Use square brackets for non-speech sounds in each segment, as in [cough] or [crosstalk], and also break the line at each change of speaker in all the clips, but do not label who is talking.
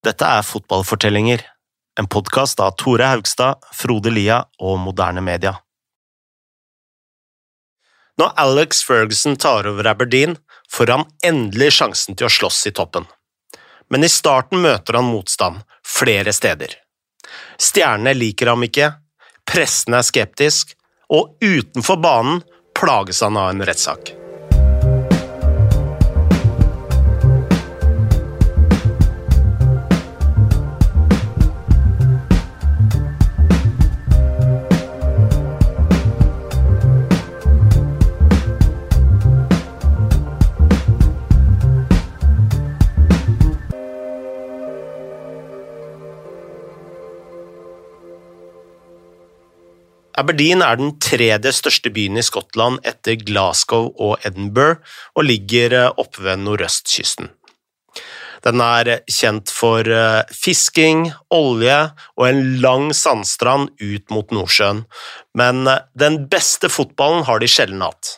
Dette er Fotballfortellinger, en podkast av Tore Haugstad, Frode Lia og Moderne Media. Når Alex Ferguson tar over Aberdeen, får han endelig sjansen til å slåss i toppen. Men i starten møter han motstand, flere steder. Stjernene liker ham ikke, pressen er skeptisk, og utenfor banen plages han av en rettssak. Aberdeen er den tredje største byen i Skottland etter Glasgow og Edinburgh, og ligger eh, oppe ved nordøstkysten. Den er kjent for eh, fisking, olje og en lang sandstrand ut mot Nordsjøen, men eh, den beste fotballen har de sjelden hatt.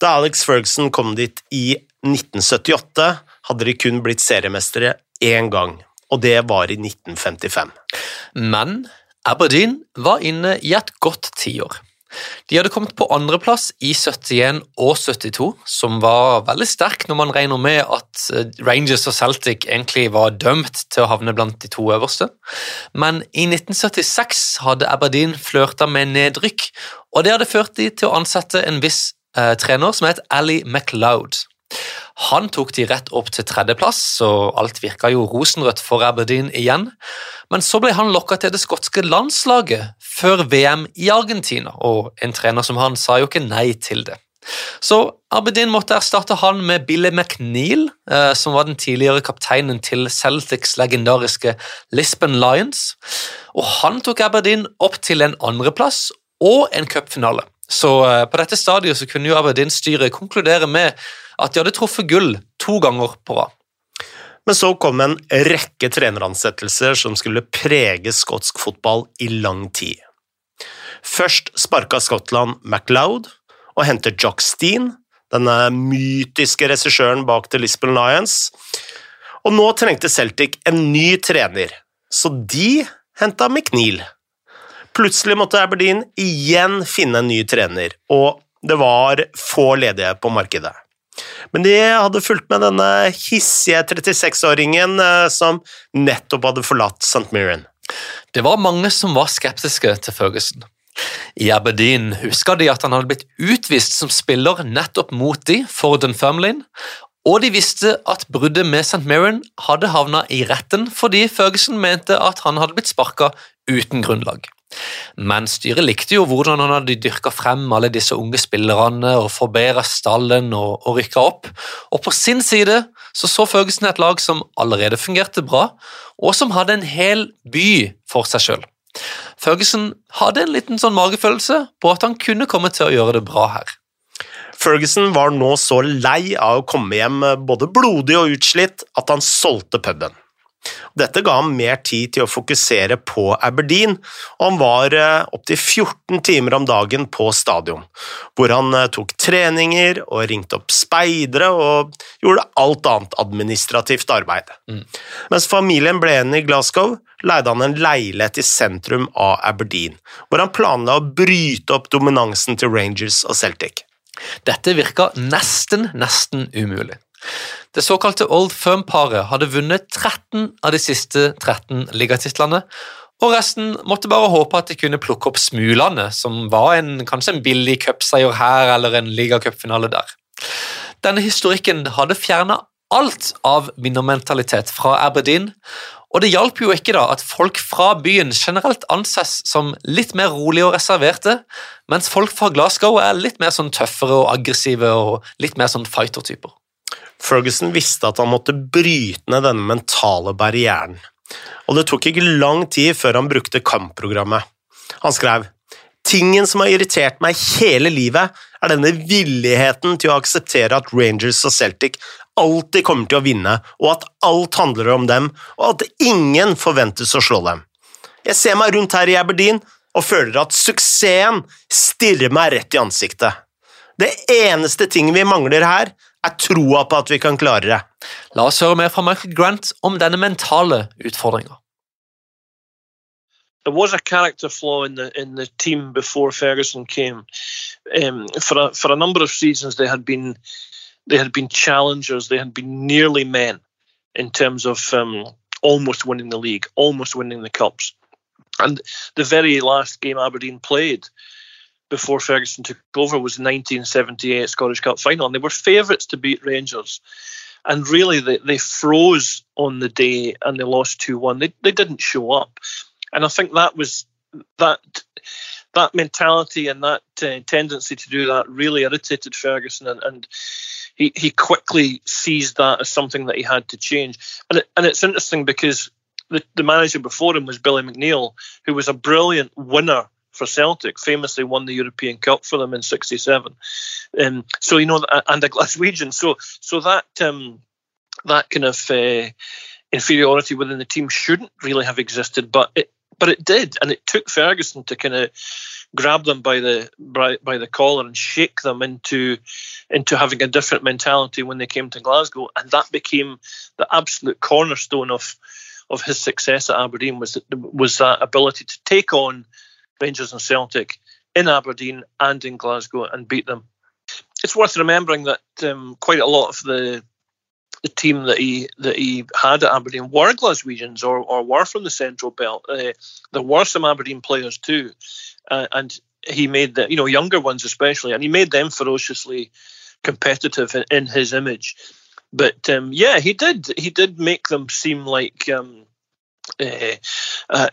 Da Alex Ferguson kom dit i 1978, hadde de kun blitt seriemestere én gang, og det var i 1955.
Men Aberdeen var inne i et godt tiår. De hadde kommet på andreplass i 71 og 72, som var veldig sterk når man regner med at eh, Rangers og Celtic egentlig var dømt til å havne blant de to øverste. Men i 1976 hadde Aberdeen flørta med nedrykk, og det hadde ført de til å ansette en viss eh, trener som het Ali MacLeod. Han tok de rett opp til tredjeplass, så alt virka jo rosenrødt for Aberdeen igjen. Men så ble han lokka til det skotske landslaget før VM i Argentina, og en trener som han sa jo ikke nei til det. Så Aberdeen måtte erstatte han med Billy McNeil, eh, som var den tidligere kapteinen til Celtics legendariske Lisbon Lions. Og han tok Aberdeen opp til en andreplass og en cupfinale. Så eh, på dette stadiet så kunne jo Aberdeen-styret konkludere med at de hadde truffet gull to ganger på rad.
Men så kom en rekke treneransettelser som skulle prege skotsk fotball i lang tid. Først sparka Skottland MacLeod og hentet Jock Steen, denne mytiske regissøren bak The Lisbon Lions. Og nå trengte Celtic en ny trener, så de henta McNeil. Plutselig måtte Aberdeen igjen finne en ny trener, og det var få ledige på markedet. Men de hadde fulgt med denne hissige 36-åringen eh, som nettopp hadde forlatt St. Mirren.
Det var mange som var skeptiske til Ferguson. I Aberdeen huska de at han hadde blitt utvist som spiller nettopp mot de for Dunfermline, og de visste at bruddet med St. Mirren hadde havna i retten fordi Ferguson mente at han hadde blitt sparka uten grunnlag. Men styret likte jo hvordan han hadde dyrka frem alle disse unge spillerne og forbedra stallen og, og rykka opp. Og på sin side så så Ferguson et lag som allerede fungerte bra, og som hadde en hel by for seg sjøl. Ferguson hadde en liten sånn magefølelse på at han kunne komme til å gjøre det bra her.
Ferguson var nå så lei av å komme hjem både blodig og utslitt at han solgte puben. Dette ga ham mer tid til å fokusere på Aberdeen, og han var eh, opptil 14 timer om dagen på stadion, hvor han eh, tok treninger og ringte opp speidere og gjorde alt annet administrativt arbeid. Mm. Mens familien ble igjen i Glasgow, leide han en leilighet i sentrum av Aberdeen, hvor han planla å bryte opp dominansen til Rangers og Celtic.
Dette virka nesten, nesten umulig. Det såkalte Old Firm-paret hadde vunnet 13 av de siste 13 ligatitlene, og resten måtte bare håpe at de kunne plukke opp smulene, som var en, kanskje en billig cupseier her eller en ligacupfinale der. Denne historikken hadde fjerna alt av vinnermentalitet fra Aberdeen, og det hjalp jo ikke da at folk fra byen generelt anses som litt mer rolige og reserverte, mens folk fra Glasgow er litt mer sånn tøffere og aggressive og litt mer sånn fighter-typer.
Ferguson visste at han måtte bryte ned denne mentale barrieren, og det tok ikke lang tid før han brukte kampprogrammet. Han skrev Tingen som har irritert meg hele livet, er denne villigheten til å akseptere at Rangers og Celtic alltid kommer til å vinne, og at alt handler om dem, og at ingen forventes å slå dem. Jeg ser meg rundt her i Aberdeen og føler at suksessen stirrer meg rett i ansiktet. Det eneste ting vi mangler her, er troa på at vi kan klare det.
La oss høre mer fra Michael Grant om denne mentale utfordringa.
there was a character flaw in the in the team before Ferguson came. Um, for a for a number of seasons, they had been they had been challengers. They had been nearly men in terms of um, almost winning the league, almost winning the cups. And the very last game Aberdeen played before Ferguson took over was the 1978 Scottish Cup final, and they were favourites to beat Rangers. And really, they, they froze on the day and they lost 2 1. They, they didn't show up and I think that was that that mentality and that uh, tendency to do that really irritated Ferguson, and, and he he quickly seized that as something that he had to change. And it, and it's interesting because the, the manager before him was Billy McNeil, who was a brilliant winner for Celtic, famously won the European Cup for them in '67. Um, so you know, and a Glaswegian. So so that um, that kind of uh, inferiority within the team shouldn't really have existed, but it but it did, and it took Ferguson to kind of grab them by the by, by the collar and shake them into into having a different mentality when they came to Glasgow, and that became the absolute cornerstone of of his success at Aberdeen was was that ability to take on Rangers and Celtic in Aberdeen and in Glasgow and beat them. It's worth remembering that um, quite a lot of the the team that he that he had at Aberdeen were Glaswegians or, or were from the Central Belt. Uh, there were some Aberdeen players too, uh, and he made the you know younger ones especially, and he made them ferociously competitive in, in his image. But um, yeah, he did he did make them seem like um,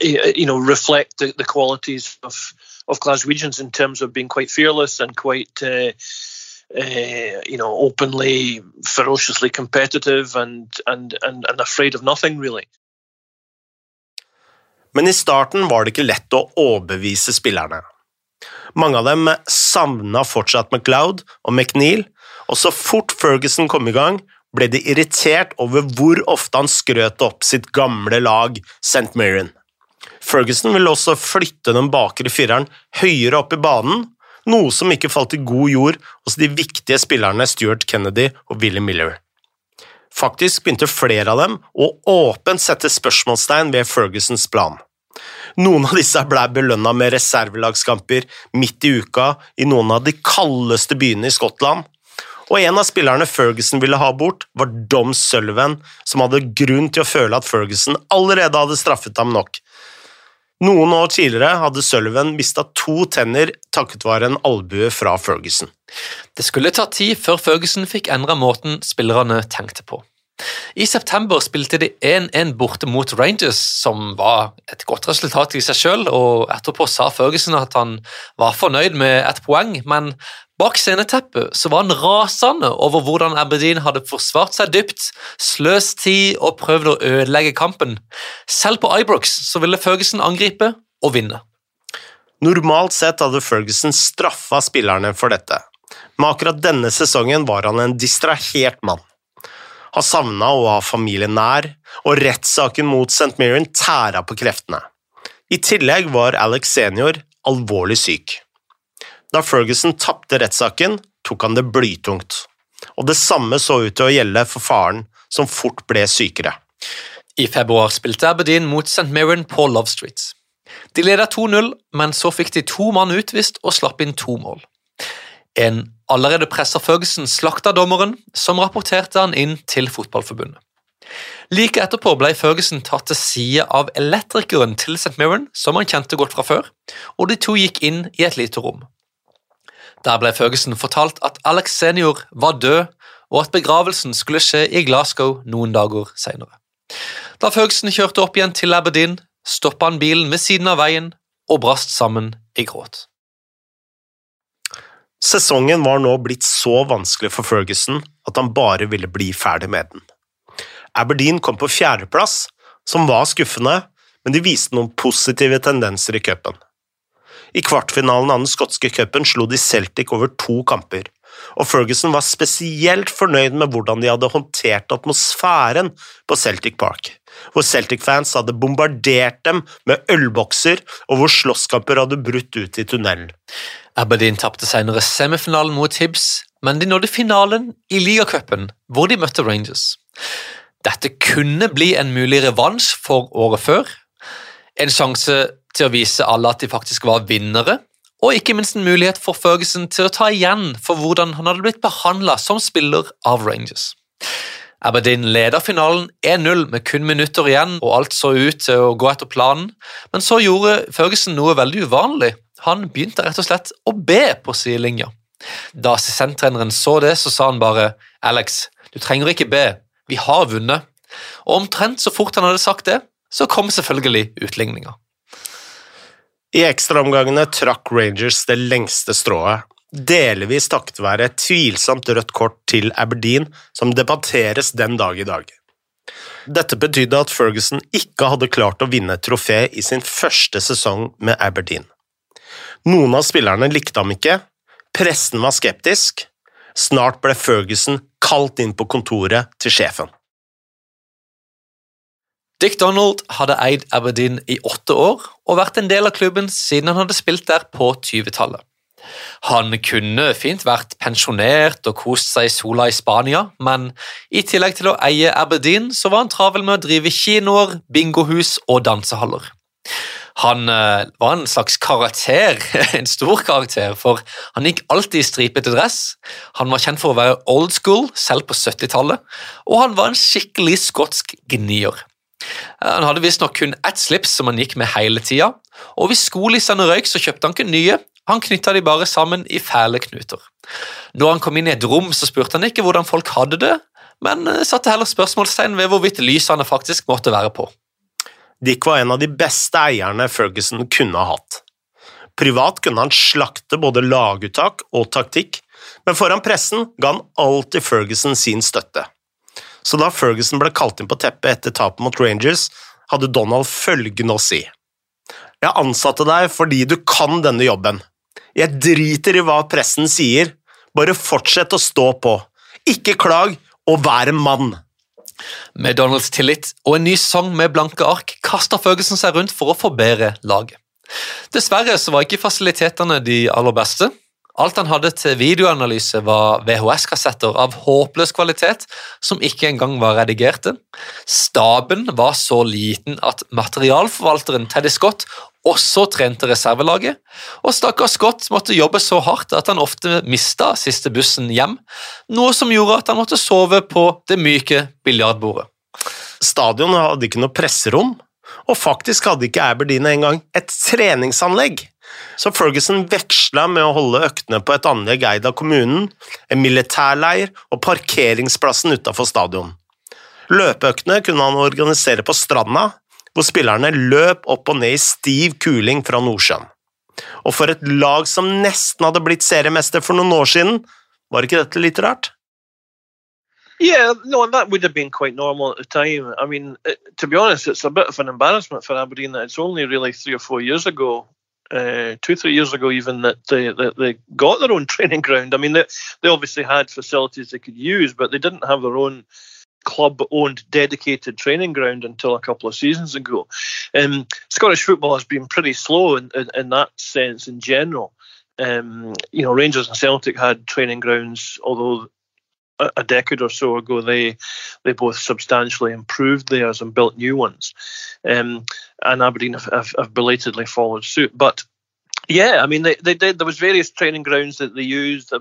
you know reflect the, the qualities of of Glaswegians in terms of being quite fearless and quite uh, uh, you know, openly, ferociously competitive and, and, and, and afraid of nothing, really.
Men i starten var det ikke lett å overbevise spillerne. Mange av dem savna fortsatt McLeod og McNeil, og så fort Ferguson kom i gang, ble de irritert over hvor ofte han skrøt opp sitt gamle lag St. Mirren. Ferguson ville også flytte den bakre fireren høyere opp i banen, noe som ikke falt i god jord hos de viktige spillerne Stuart Kennedy og Willy Miller. Faktisk begynte flere av dem å åpent sette spørsmålstegn ved Fergusons plan. Noen av disse ble belønna med reservelagskamper midt i uka i noen av de kaldeste byene i Skottland, og en av spillerne Ferguson ville ha bort, var Dom Sullivan, som hadde grunn til å føle at Ferguson allerede hadde straffet ham nok, noen år tidligere hadde Sullivan mista to tenner takket være en albue fra Ferguson.
Det skulle ta tid før Ferguson fikk endra måten spillerne tenkte på. I september spilte de 1-1 borte mot Rangers, som var et godt resultat i seg og etterpå sa Ferguson at han var fornøyd med ett poeng, men Bak sceneteppet så var han rasende over hvordan Aberdeen hadde forsvart seg dypt, sløst tid og prøvd å ødelegge kampen. Selv på Ibrox så ville Ferguson angripe og vinne.
Normalt sett hadde Ferguson straffa spillerne for dette, men akkurat denne sesongen var han en distrahert mann. Han savna å ha familien nær, og rettssaken mot St. Mirren tæra på kreftene. I tillegg var Alex senior alvorlig syk. Da Ferguson tapte rettssaken, tok han det blytungt, og det samme så ut til å gjelde for faren, som fort ble sykere.
I februar spilte Aberdeen mot St. Mirren på Love Street. De ledet 2-0, men så fikk de to mann utvist og slapp inn to mål. En allerede pressa Ferguson slakta dommeren, som rapporterte han inn til Fotballforbundet. Like etterpå ble Ferguson tatt til side av elektrikeren til St. Mirren, som han kjente godt fra før, og de to gikk inn i et lite rom. Der ble Ferguson fortalt at Alex senior var død, og at begravelsen skulle skje i Glasgow noen dager senere. Da Ferguson kjørte opp igjen til Aberdeen, stoppa han bilen ved siden av veien og brast sammen i gråt.
Sesongen var nå blitt så vanskelig for Ferguson at han bare ville bli ferdig med den. Aberdeen kom på fjerdeplass, som var skuffende, men de viste noen positive tendenser i cupen. I kvartfinalen av den skotske cupen slo de Celtic over to kamper, og Ferguson var spesielt fornøyd med hvordan de hadde håndtert atmosfæren på Celtic Park, hvor Celtic-fans hadde bombardert dem med ølbokser, og hvor slåsskamper hadde brutt ut i tunnelen.
Aberdeen tapte senere semifinalen mot Hibs, men de nådde finalen i ligacupen, hvor de møtte Rangers. Dette kunne bli en mulig revansj for året før. En sjanse til å vise alle at de faktisk var vinnere, og ikke minst en mulighet for Ferguson til å ta igjen for hvordan han hadde blitt behandla som spiller av Rangers. Aberdeen leder finalen 1-0 med kun minutter igjen, og alt så ut til å gå etter planen, men så gjorde Ferguson noe veldig uvanlig. Han begynte rett og slett å be på sidelinja. Da assistenttreneren så det, så sa han bare Alex, du trenger ikke be, vi har vunnet. Og omtrent så fort han hadde sagt det, så kom selvfølgelig utligninga.
I ekstraomgangene trakk Rangers det lengste strået, delvis takket være et tvilsomt rødt kort til Aberdeen, som debatteres den dag i dag. Dette betydde at Ferguson ikke hadde klart å vinne et trofé i sin første sesong med Aberdeen. Noen av spillerne likte ham ikke, pressen var skeptisk, snart ble Ferguson kalt inn på kontoret til sjefen.
Dick Donald hadde eid Aberdeen i åtte år og vært en del av klubben siden han hadde spilt der på 20-tallet. Han kunne fint vært pensjonert og kost seg i sola i Spania, men i tillegg til å eie Aberdeen, så var han travel med å drive kinoer, bingohus og dansehaller. Han uh, var en slags karakter, [laughs] en stor karakter, for han gikk alltid i stripete dress. Han var kjent for å være old school, selv på 70-tallet, og han var en skikkelig skotsk gnier. Han hadde visstnok kun ett slips som han gikk med hele tida, og hvis skolissene røyk, så kjøpte han ikke nye, han knytta de bare sammen i fæle knuter. Når han kom inn i et rom, så spurte han ikke hvordan folk hadde det, men eh, satte heller spørsmålstegn ved hvorvidt lysene faktisk måtte være på.
Dick var en av de beste eierne Ferguson kunne ha hatt. Privat kunne han slakte både laguttak og taktikk, men foran pressen ga han alltid Ferguson sin støtte. Så da Ferguson ble kalt inn på teppet etter tapet mot Rangers, hadde Donald følgende å si. Jeg ansatte deg fordi du kan denne jobben. Jeg driter i hva pressen sier, bare fortsett å stå på. Ikke klag, og vær en mann.
Med Donalds tillit og en ny sang med blanke ark kaster Ferguson seg rundt for å forbedre laget. Dessverre så var ikke fasilitetene de aller beste. Alt han hadde til videoanalyse, var VHS-kassetter av håpløs kvalitet som ikke engang var redigerte. Staben var så liten at materialforvalteren Teddy Scott også trente reservelaget, og stakkars Scott måtte jobbe så hardt at han ofte mista siste bussen hjem, noe som gjorde at han måtte sove på det myke biljardbordet.
Stadionet hadde ikke noe presserom, og faktisk hadde ikke Aberdeen engang et treningsanlegg. Så Ferguson veksla med å holde øktene på et anlegg eid av kommunen, en militærleir og parkeringsplassen utafor stadion. Løpeøktene kunne han organisere på stranda, hvor spillerne løp opp og ned i stiv kuling fra Nordsjøen. Og for et lag som nesten hadde blitt seriemester for noen år siden, var ikke dette litt rart?
Yeah, no, and that would have been quite normal at the time. I mean, it, to be honest, it's a bit of an embarrassment for Aberdeen that it's only really three or four years ago uh, two, three years ago, even that they, that they got their own [laughs] training ground. I mean, they, they obviously had facilities they could use, but they didn't have their own club-owned dedicated training ground until a couple of seasons ago. Um, Scottish football has been pretty slow in, in, in that sense in general. Um, you know, Rangers and Celtic had training grounds, although a decade or so ago, they they both substantially improved theirs and built new ones. Um, and Aberdeen have, have, have, belatedly followed suit. But yeah, I mean, they, they did. There was various training grounds that they used. There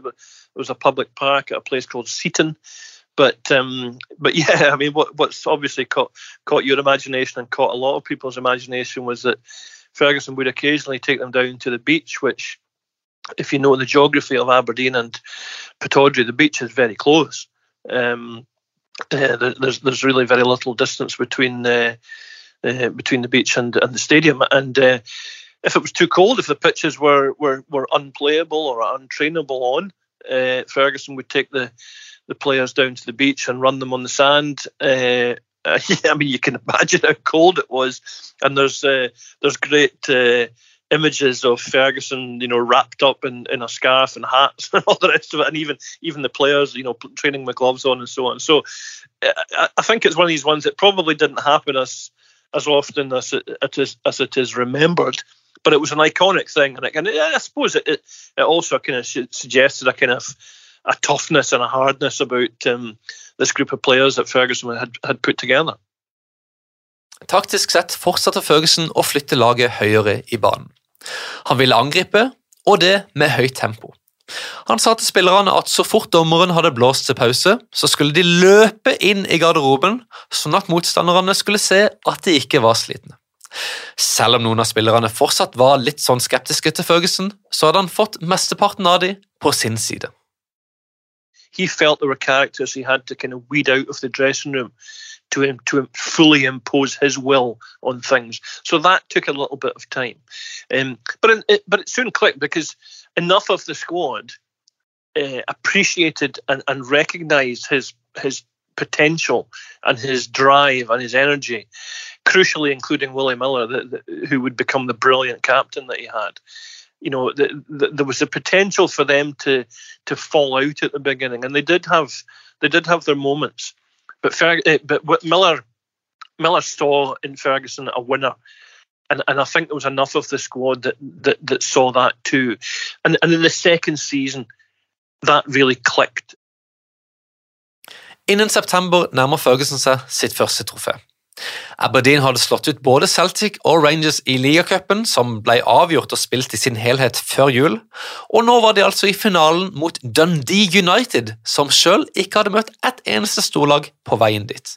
was a public park at a place called Seaton. But um, but [laughs] yeah, I mean, what, what's obviously caught caught your imagination and caught a lot of people's imagination was that Ferguson would occasionally take them down to the beach, which if you know the geography of Aberdeen and Pataudry, the beach is very close. Um, uh, there's there's really very little distance between uh, uh, between the beach and, and the stadium, and uh, if it was too cold, if the pitches were were, were unplayable or untrainable on, uh, Ferguson would take the the players down to the beach and run them on the sand. Uh, [laughs] I mean, you can imagine how cold it was, and there's there's great images of Ferguson, you know, wrapped up in, in a scarf and hats [laughs] and all the rest of it, and even even the players, you know, training with gloves on and so on. So I, I think it's one of these ones that probably didn't happen as as often as it, it is as it is remembered. But it was an iconic thing, and, it, and I suppose it, it, it also kind of suggested a kind of a toughness and a hardness about um, this group of players that Ferguson had, had put together.
Taktisk sett fortsatte Ferguson å flytte laget høyere i banen. Han ville angripe, og det med høyt tempo. Han sa til spillerne at så fort dommeren hadde blåst til pause, så skulle de løpe inn i garderoben, sånn at motstanderne skulle se at de ikke var slitne. Selv om noen av spillerne fortsatt var litt sånn skeptiske til Ferguson, så hadde han fått mesteparten av dem på sin side.
He felt there were characters he had to kind of weed out of the dressing room to to fully impose his will on things. So that took a little bit of time, um, but it, but it soon clicked because enough of the squad uh, appreciated and, and recognised his his potential and his drive and his energy, crucially including Willie Miller, the, the, who would become the brilliant captain that he had. You know, the, there was a potential for them to to fall out at the beginning, and they did have they did have their moments. But Ferg- uh, but what Miller Miller saw in Ferguson a winner and, and I think there was enough of the squad that, that, that saw that too. And, and in the second season, that really clicked.
Innen september nærmer Ferguson seg sitt første trofé. Aberdeen hadde slått ut både Celtic og Rangers i ligacupen, som ble avgjort og spilt i sin helhet før jul, og nå var de altså i finalen mot Dundee United, som sjøl ikke hadde møtt et eneste storlag på veien dit.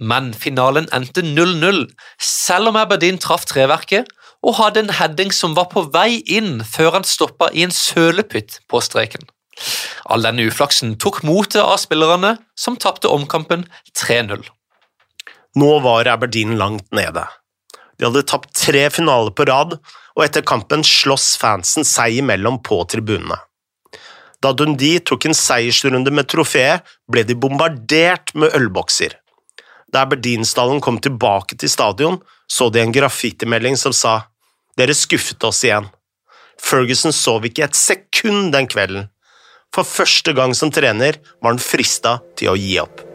Men finalen endte 0-0, selv om Aberdeen traff treverket og hadde en heading som var på vei inn før han stoppa i en sølepytt på streken. All denne uflaksen tok motet av spillerne, som tapte omkampen 3-0.
Nå var Aberdeen langt nede. De hadde tapt tre finaler på rad, og etter kampen sloss fansen seg imellom på tribunene. Da Dundee tok en seiersrunde med trofeet, ble de bombardert med ølbokser. Da Aberdeenstallen kom tilbake til stadion, så de en graffitimelding som sa «Dere skuffet oss igjen». Ferguson sov ikke et sekund den kvelden. For første gang som trener var han frista til å gi opp.